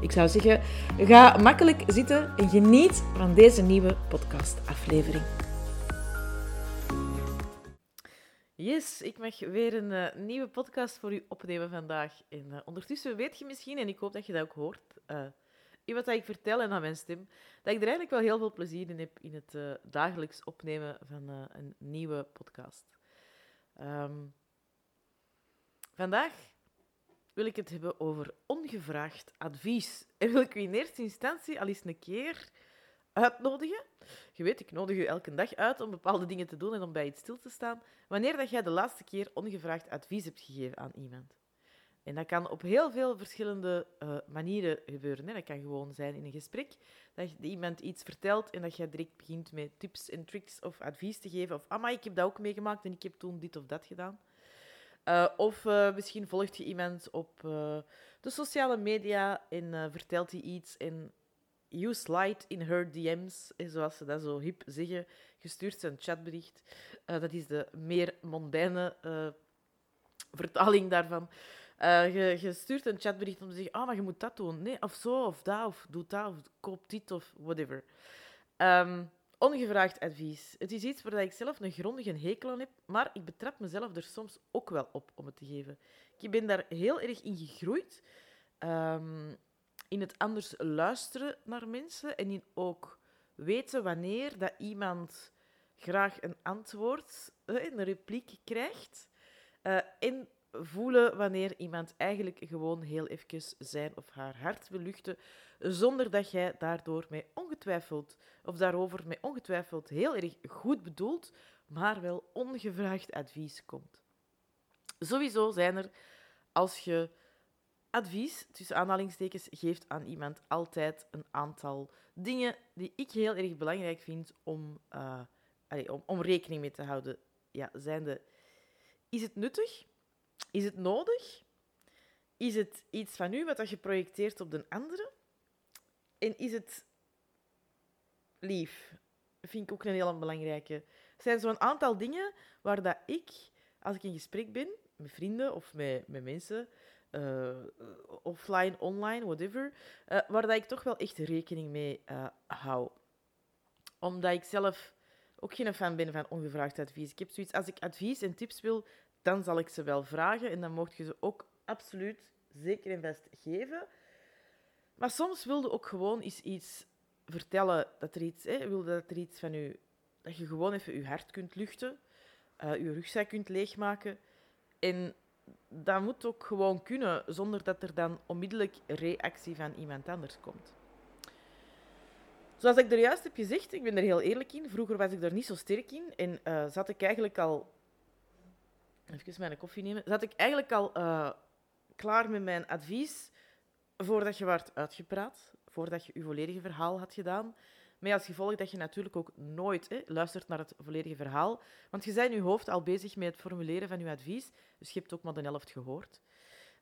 Ik zou zeggen, ga makkelijk zitten en geniet van deze nieuwe podcastaflevering. Yes, ik mag weer een uh, nieuwe podcast voor u opnemen vandaag. En uh, ondertussen weet je misschien, en ik hoop dat je dat ook hoort, uh, in wat ik vertel en aan mijn stem, dat ik er eigenlijk wel heel veel plezier in heb in het dagelijks opnemen van een nieuwe podcast. Um, vandaag wil ik het hebben over ongevraagd advies. En wil ik u in eerste instantie al eens een keer uitnodigen. Je weet, ik nodig u elke dag uit om bepaalde dingen te doen en om bij iets stil te staan. Wanneer dat jij de laatste keer ongevraagd advies hebt gegeven aan iemand. En dat kan op heel veel verschillende uh, manieren gebeuren. Hè. Dat kan gewoon zijn in een gesprek, dat iemand iets vertelt en dat jij direct begint met tips en tricks of advies te geven. Of, ah, ik heb dat ook meegemaakt en ik heb toen dit of dat gedaan. Uh, of uh, misschien volgt je iemand op uh, de sociale media en vertelt hij iets en you slide in her DM's, zoals ze dat zo hip zeggen. Gestuurd een chatbericht. dat is de meer mondaine vertaling daarvan. Je, stuurt een chatbericht om te zeggen, ah, oh, maar je moet dat doen. Nee, of zo, of dat, of doe dat, of koop dit, of whatever. Um, Ongevraagd advies. Het is iets waar ik zelf een grondige hekel aan heb, maar ik betrap mezelf er soms ook wel op om het te geven. Ik ben daar heel erg in gegroeid. Um, in het anders luisteren naar mensen en in ook weten wanneer dat iemand graag een antwoord, een repliek krijgt. Uh, en voelen wanneer iemand eigenlijk gewoon heel even zijn of haar hart wil luchten, zonder dat jij daardoor mij ongetwijfeld, of daarover mij ongetwijfeld heel erg goed bedoeld, maar wel ongevraagd advies komt. Sowieso zijn er, als je advies, tussen aanhalingstekens, geeft aan iemand, altijd een aantal dingen die ik heel erg belangrijk vind om, allez, om, rekening mee te houden. Ja, zijnde, is het nuttig? Is het nodig? Is het iets van u wat je projecteert op de andere? En is het lief? Vind ik ook een heel belangrijke. Er zijn zo'n aantal dingen waar dat ik, als ik in gesprek ben met vrienden of met, met mensen, uh, offline, online, whatever, uh, waar dat ik toch wel echt rekening mee uh, hou. Omdat ik zelf ook geen fan ben van ongevraagd advies. Ik heb zoiets, als ik advies en tips wil, dan zal ik ze wel vragen en dan mocht je ze ook absoluut zeker en vast geven. Maar soms wilde ook gewoon eens iets vertellen dat er iets, hè, wilde dat er iets van u, dat je gewoon even je hart kunt luchten, uh, je rugzak kunt leegmaken. En dat moet ook gewoon kunnen, zonder dat er dan onmiddellijk reactie van iemand anders komt. Zoals ik er juist heb gezegd, ik ben er heel eerlijk in. Vroeger was ik er niet zo sterk in en uh, zat ik eigenlijk al Even mijn koffie nemen. Zat ik eigenlijk al uh, klaar met mijn advies voordat je werd uitgepraat, voordat je je volledige verhaal had gedaan. Met als gevolg dat je natuurlijk ook nooit hè, luistert naar het volledige verhaal. Want je bent in je hoofd al bezig met het formuleren van je advies, dus je hebt ook maar de helft gehoord.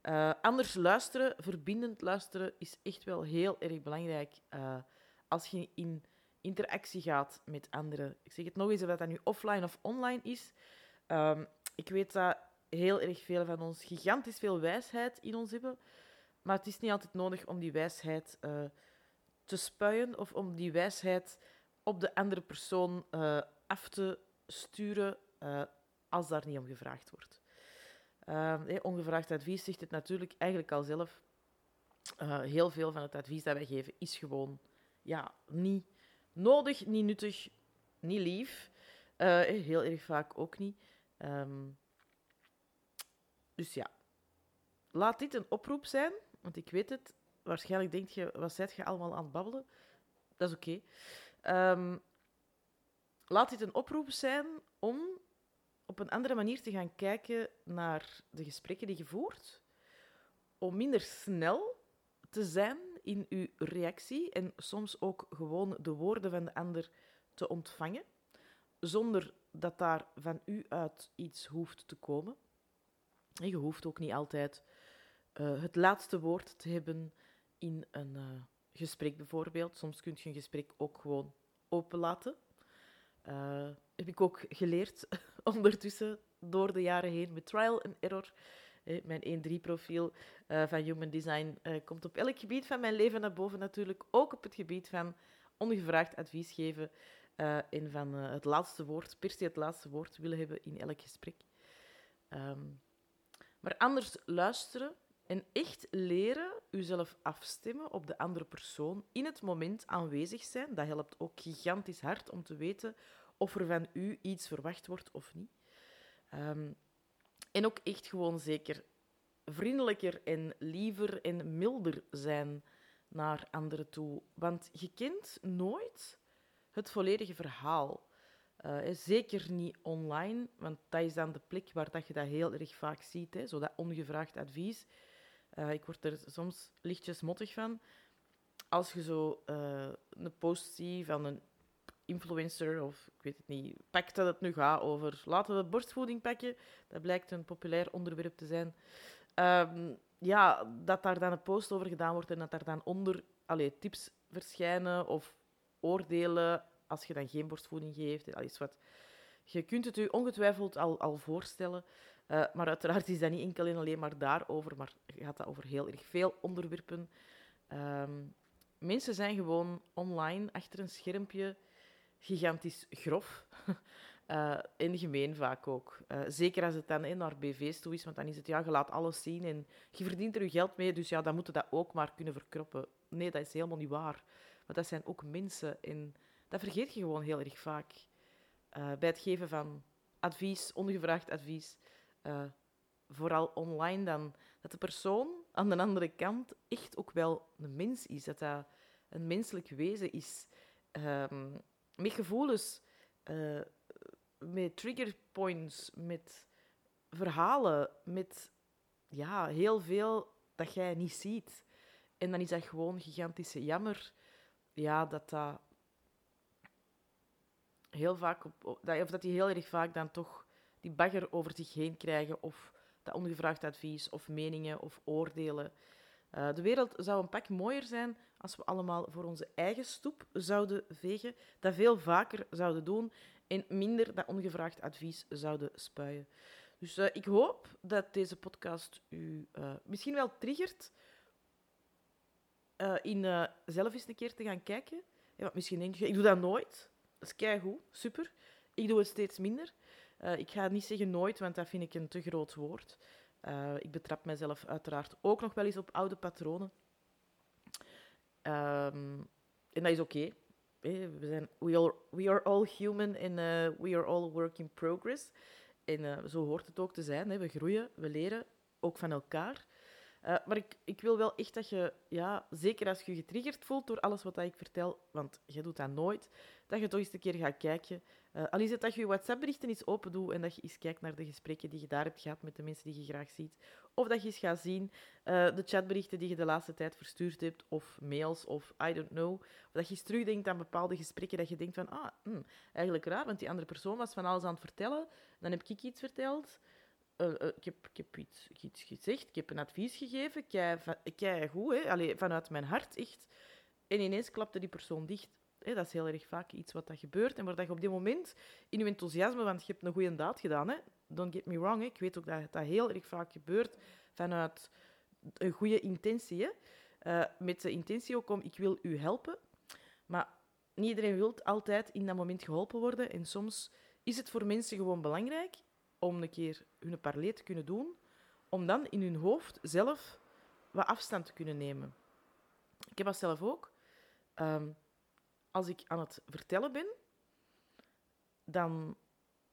Uh, anders luisteren, verbindend luisteren, is echt wel heel erg belangrijk uh, als je in interactie gaat met anderen. Ik zeg het nog eens, of dat nu offline of online is. Um, ik weet dat heel erg veel van ons gigantisch veel wijsheid in ons hebben. Maar het is niet altijd nodig om die wijsheid uh, te spuien of om die wijsheid op de andere persoon uh, af te sturen uh, als daar niet om gevraagd wordt. Hey, ongevraagd advies zegt het natuurlijk eigenlijk al zelf. heel veel van het advies dat wij geven is gewoon ja, niet nodig, niet nuttig, niet lief. heel erg vaak ook niet. Um, dus ja, laat dit een oproep zijn, want ik weet het. Waarschijnlijk denk je, wat zijt je allemaal aan het babbelen? Dat is oké. Ehm, laat dit een oproep zijn om op een andere manier te gaan kijken naar de gesprekken die je voert. Om minder snel te zijn in uw reactie en soms ook gewoon de woorden van de ander te ontvangen, zonder dat daar van u uit iets hoeft te komen. je hoeft ook niet altijd uh, het laatste woord te hebben in een uh, gesprek bijvoorbeeld. Soms kun je een gesprek ook gewoon openlaten. Uh, heb ik ook geleerd ondertussen door de jaren heen met trial and error. Mijn 1-3-profiel van Human Design komt op elk gebied van mijn leven naar boven natuurlijk. Ook op het gebied van ongevraagd advies geven en van het laatste woord, per se het laatste woord willen hebben in elk gesprek. Um, maar anders luisteren en echt leren uzelf afstemmen op de andere persoon, in het moment aanwezig zijn, dat helpt ook gigantisch hard om te weten of er van u iets verwacht wordt of niet. Um, en ook echt gewoon zeker vriendelijker en liever en milder zijn naar anderen toe. Want je kent nooit het volledige verhaal. Uh, zeker niet online, want dat is dan de plek waar dat je dat heel erg vaak ziet, hè, zo dat ongevraagd advies. Uh, ik word er soms lichtjes mottig van. Als je zo uh, een post ziet van een influencer, of ik weet het niet, pakt dat het nu gaat over laten we borstvoeding pakken. Dat blijkt een populair onderwerp te zijn. Um, ja, dat daar dan een post over gedaan wordt en dat daar dan onder allee, tips verschijnen of oordelen als je dan geen borstvoeding geeft. Allee, wat. Je kunt het u ongetwijfeld al, al voorstellen. Uh, maar uiteraard is dat niet enkel en alleen maar daarover, maar gaat dat over heel erg veel onderwerpen. Um, mensen zijn gewoon online achter een schermpje gigantisch grof. uh, en gemeen vaak ook. Uh, zeker als het dan eh, naar BV's toe is, want dan is het ja, je laat alles zien en je verdient er je geld mee, dus ja, dan moeten dat ook maar kunnen verkroppen. Nee, dat is helemaal niet waar. Want dat zijn ook mensen en dat vergeet je gewoon heel erg vaak. bij het geven van advies, ongevraagd advies, uh, vooral online dan, dat de persoon aan de andere kant echt ook wel een mens is. Dat dat een menselijk wezen is. Um, met gevoelens, uh, met triggerpoints, met verhalen, met ja, heel veel dat jij niet ziet. En dan is dat gewoon gigantische jammer ja, dat dat heel vaak op, of dat die heel erg vaak dan toch die bagger over zich heen krijgen of dat ongevraagd advies of meningen of oordelen. Uh, de wereld zou een pak mooier zijn als we allemaal voor onze eigen stoep zouden vegen, dat veel vaker zouden doen en minder dat ongevraagd advies zouden spuien. Dus uh, ik hoop dat deze podcast u uh, misschien wel triggert in zelf eens een keer te gaan kijken. Ja, misschien denk je, ik doe dat nooit. Dat is keigoed, super. Ik doe het steeds minder. Uh, ik ga niet zeggen nooit, want dat vind ik een te groot woord. Uh, ik betrap mezelf uiteraard ook nog wel eens op oude patronen. Um, en dat is oké. We, we, are all human and uh, we are all work in progress. En zo hoort het ook te zijn. Hè. We groeien, we leren, ook van elkaar. Uh, maar ik, ik wil wel echt dat je, ja, zeker als je je getriggerd voelt door alles wat ik vertel, want je doet dat nooit, dat je toch eens een keer gaat kijken. Uh, al is het dat je je WhatsApp-berichten eens open doet en dat je eens kijkt naar de gesprekken die je daar hebt gehad met de mensen die je graag ziet. Of dat je eens gaat zien uh, de chatberichten die je de laatste tijd verstuurd hebt, of mails, of I don't know. Of dat je eens terugdenkt aan bepaalde gesprekken dat je denkt van, ah, hm, eigenlijk raar, want die andere persoon was van alles aan het vertellen. Dan heb ik iets verteld. Uh, uh, ik, heb, iets, iets gezegd, ik heb een advies gegeven, kei, goed, hè? Allee, vanuit mijn hart, echt. En ineens klapte die persoon dicht. Hè? Dat is heel erg vaak iets wat dat gebeurt. En waar dat je op dit moment, in je enthousiasme, want je hebt een goede daad gedaan, hè? don't get me wrong, ik weet ook dat dat heel erg vaak gebeurt vanuit een goede intentie. Hè? Uh, met de intentie ook om, ik wil u helpen. Maar niet iedereen wil altijd in dat moment geholpen worden. En soms is het voor mensen gewoon belangrijk om een keer hun parley te kunnen doen, om dan in hun hoofd zelf wat afstand te kunnen nemen. Ik heb dat zelf ook. Um, als ik aan het vertellen ben, dan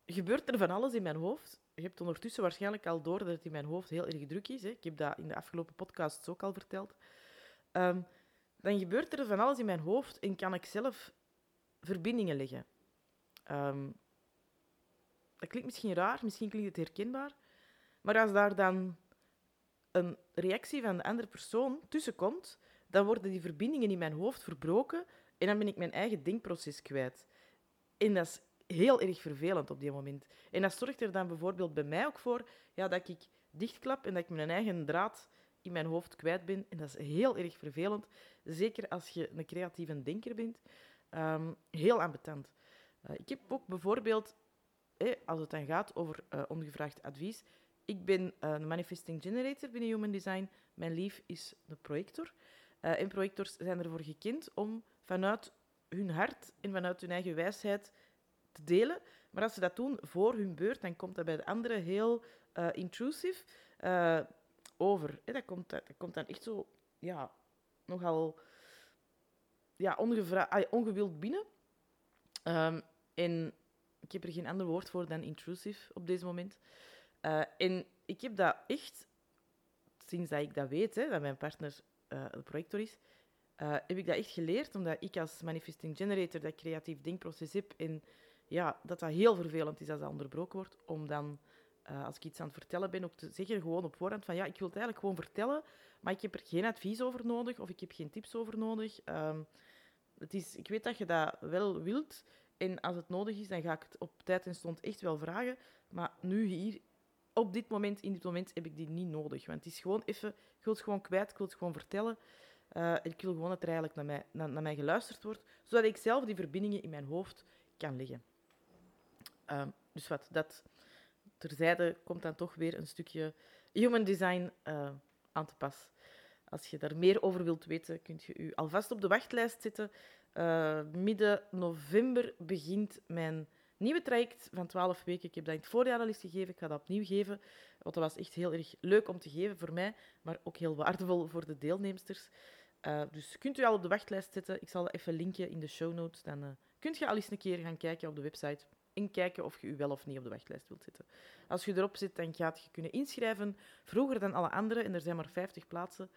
gebeurt er van alles in mijn hoofd. Je hebt ondertussen waarschijnlijk al door dat het in mijn hoofd heel erg druk is. Hè. Ik heb dat in de afgelopen podcasts ook al verteld. Um, dan gebeurt er van alles in mijn hoofd en kan ik zelf verbindingen leggen. Um, dat klinkt misschien raar, misschien klinkt het herkenbaar. Maar als daar dan een reactie van de andere persoon tussen komt, dan worden die verbindingen in mijn hoofd verbroken en dan ben ik mijn eigen denkproces kwijt. En dat is heel erg vervelend op die moment. En dat zorgt er dan bijvoorbeeld bij mij ook voor ja, dat ik dichtklap en dat ik mijn eigen draad in mijn hoofd kwijt ben. En dat is heel erg vervelend. Zeker als je een creatieve denker bent. Um, heel ambetant. Uh, ik heb ook bijvoorbeeld, als het dan gaat over uh, ongevraagd advies, ik ben uh, een manifesting generator binnen Human Design. Mijn lief is de projector. en projectors zijn ervoor gekend om vanuit hun hart en vanuit hun eigen wijsheid te delen. Maar als ze dat doen voor hun beurt, dan komt dat bij de anderen heel uh, intrusive uh, over. Dat, komt, dat komt dan echt zo, ja, nogal ja, ongewild binnen. Um, en ik heb er geen ander woord voor dan intrusive op deze moment. Uh, en ik heb dat echt, sinds dat ik dat weet, hè, dat mijn partner uh, de projector is, uh, heb ik dat echt geleerd, omdat ik als manifesting generator dat creatief denkproces heb en ja, dat dat heel vervelend is als dat onderbroken wordt, om dan, als ik iets aan het vertellen ben, ook te zeggen gewoon op voorhand van ja, ik wil het eigenlijk gewoon vertellen, maar ik heb er geen advies over nodig of ik heb geen tips over nodig. Um, het is, ik weet dat je dat wel wilt en als het nodig is, dan ga ik het op tijd en stond echt wel vragen, maar nu hier, op dit moment, in dit moment, heb ik die niet nodig, want het is gewoon even, ik wil het gewoon kwijt, ik wil het gewoon vertellen. Uh, ik wil gewoon dat er eigenlijk naar mij, naar, naar mij geluisterd wordt, zodat ik zelf die verbindingen in mijn hoofd kan leggen. Uh, dus wat, dat terzijde komt dan toch weer een stukje human design uh, aan te pas. Als je daar meer over wilt weten, kunt je u alvast op de wachtlijst zetten. Uh, midden november begint mijn nieuwe traject van 12 weken. Ik heb dat in het voorjaar al eens gegeven. Ik ga dat opnieuw geven. Want dat was echt heel erg leuk om te geven voor mij, maar ook heel waardevol voor de deelnemsters. Uh, dus kunt u al op de wachtlijst zetten. Ik zal even linken in de show notes. Dan uh, kunt je al eens een keer gaan kijken op de website en kijken of je u wel of niet op de wachtlijst wilt zetten. Als je erop zit, dan gaat je kunnen inschrijven, vroeger dan alle anderen, en er zijn maar 50 plaatsen.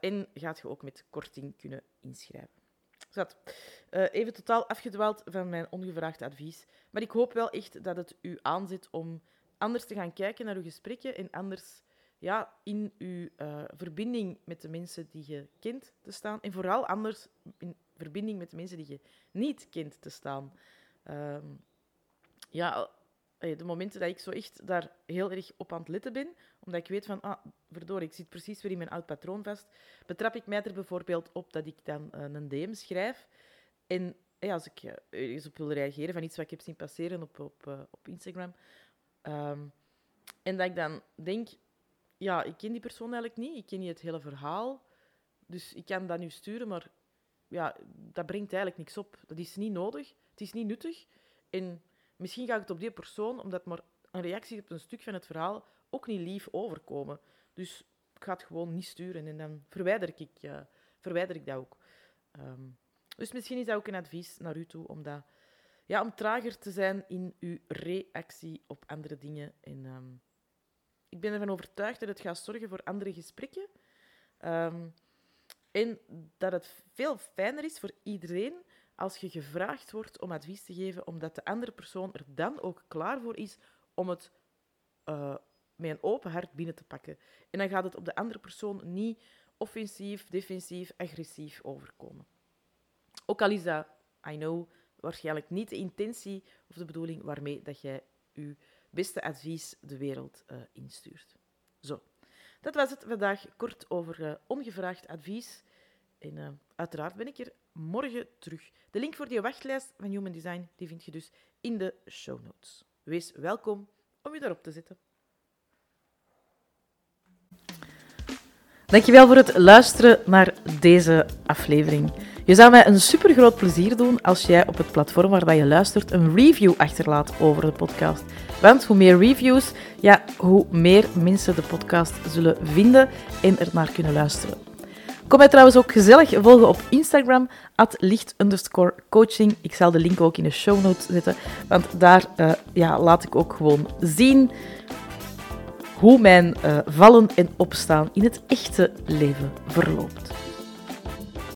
En gaat je ook met korting kunnen inschrijven. Zat. Uh, even totaal afgedwaald van mijn ongevraagd advies. Maar ik hoop wel echt dat het u aanzet om anders te gaan kijken naar uw gesprekken en anders ja, in uw uh, verbinding met de mensen die je kent te staan. En vooral anders in verbinding met de mensen die je niet kent te staan. Uh, ja, de momenten dat ik zo echt daar heel erg op aan het letten ben, omdat ik weet van, ah, ik zit precies weer in mijn oud patroon vast, betrap ik mij er bijvoorbeeld op dat ik dan uh, een DM schrijf. En ja, als ik uh, eens op wil reageren van iets wat ik heb zien passeren op, op, uh, op Instagram, um, en dat ik dan denk, ja, ik ken die persoon eigenlijk niet, ik ken niet het hele verhaal, dus ik kan dat nu sturen, maar ja, dat brengt eigenlijk niks op. Dat is niet nodig, het is niet nuttig. En misschien ga ik het op die persoon, omdat maar een reactie op een stuk van het verhaal, ook niet lief overkomen. Dus ik ga het gewoon niet sturen en dan verwijder ik, uh, verwijder ik dat ook. Um, dus misschien is dat ook een advies naar u toe, om, ja, om trager te zijn in uw reactie op andere dingen. En, um, ik ben ervan overtuigd dat het gaat zorgen voor andere gesprekken. Um, en dat het veel fijner is voor iedereen als je gevraagd wordt om advies te geven, omdat de andere persoon er dan ook klaar voor is om het uh, met een open hart binnen te pakken. En dan gaat het op de andere persoon niet offensief, defensief, agressief overkomen. Ook al is dat, I know, waarschijnlijk niet de intentie of de bedoeling waarmee dat jij je beste advies de wereld uh, instuurt. Zo, dat was het vandaag kort over uh, ongevraagd advies. En uh, uiteraard ben ik er morgen terug. De link voor die wachtlijst van Human Design die vind je dus in de show notes. Wees welkom om je daarop te zetten. Dankjewel voor het luisteren naar deze aflevering. Je zou mij een super groot plezier doen als jij op het platform waar je luistert een review achterlaat over de podcast. Want hoe meer reviews, ja, hoe meer mensen de podcast zullen vinden en er naar kunnen luisteren. Kom mij trouwens ook gezellig volgen op Instagram, at licht coaching. Ik zal de link ook in de show notes zetten, want daar uh, ja, laat ik ook gewoon zien hoe mijn uh, vallen en opstaan in het echte leven verloopt.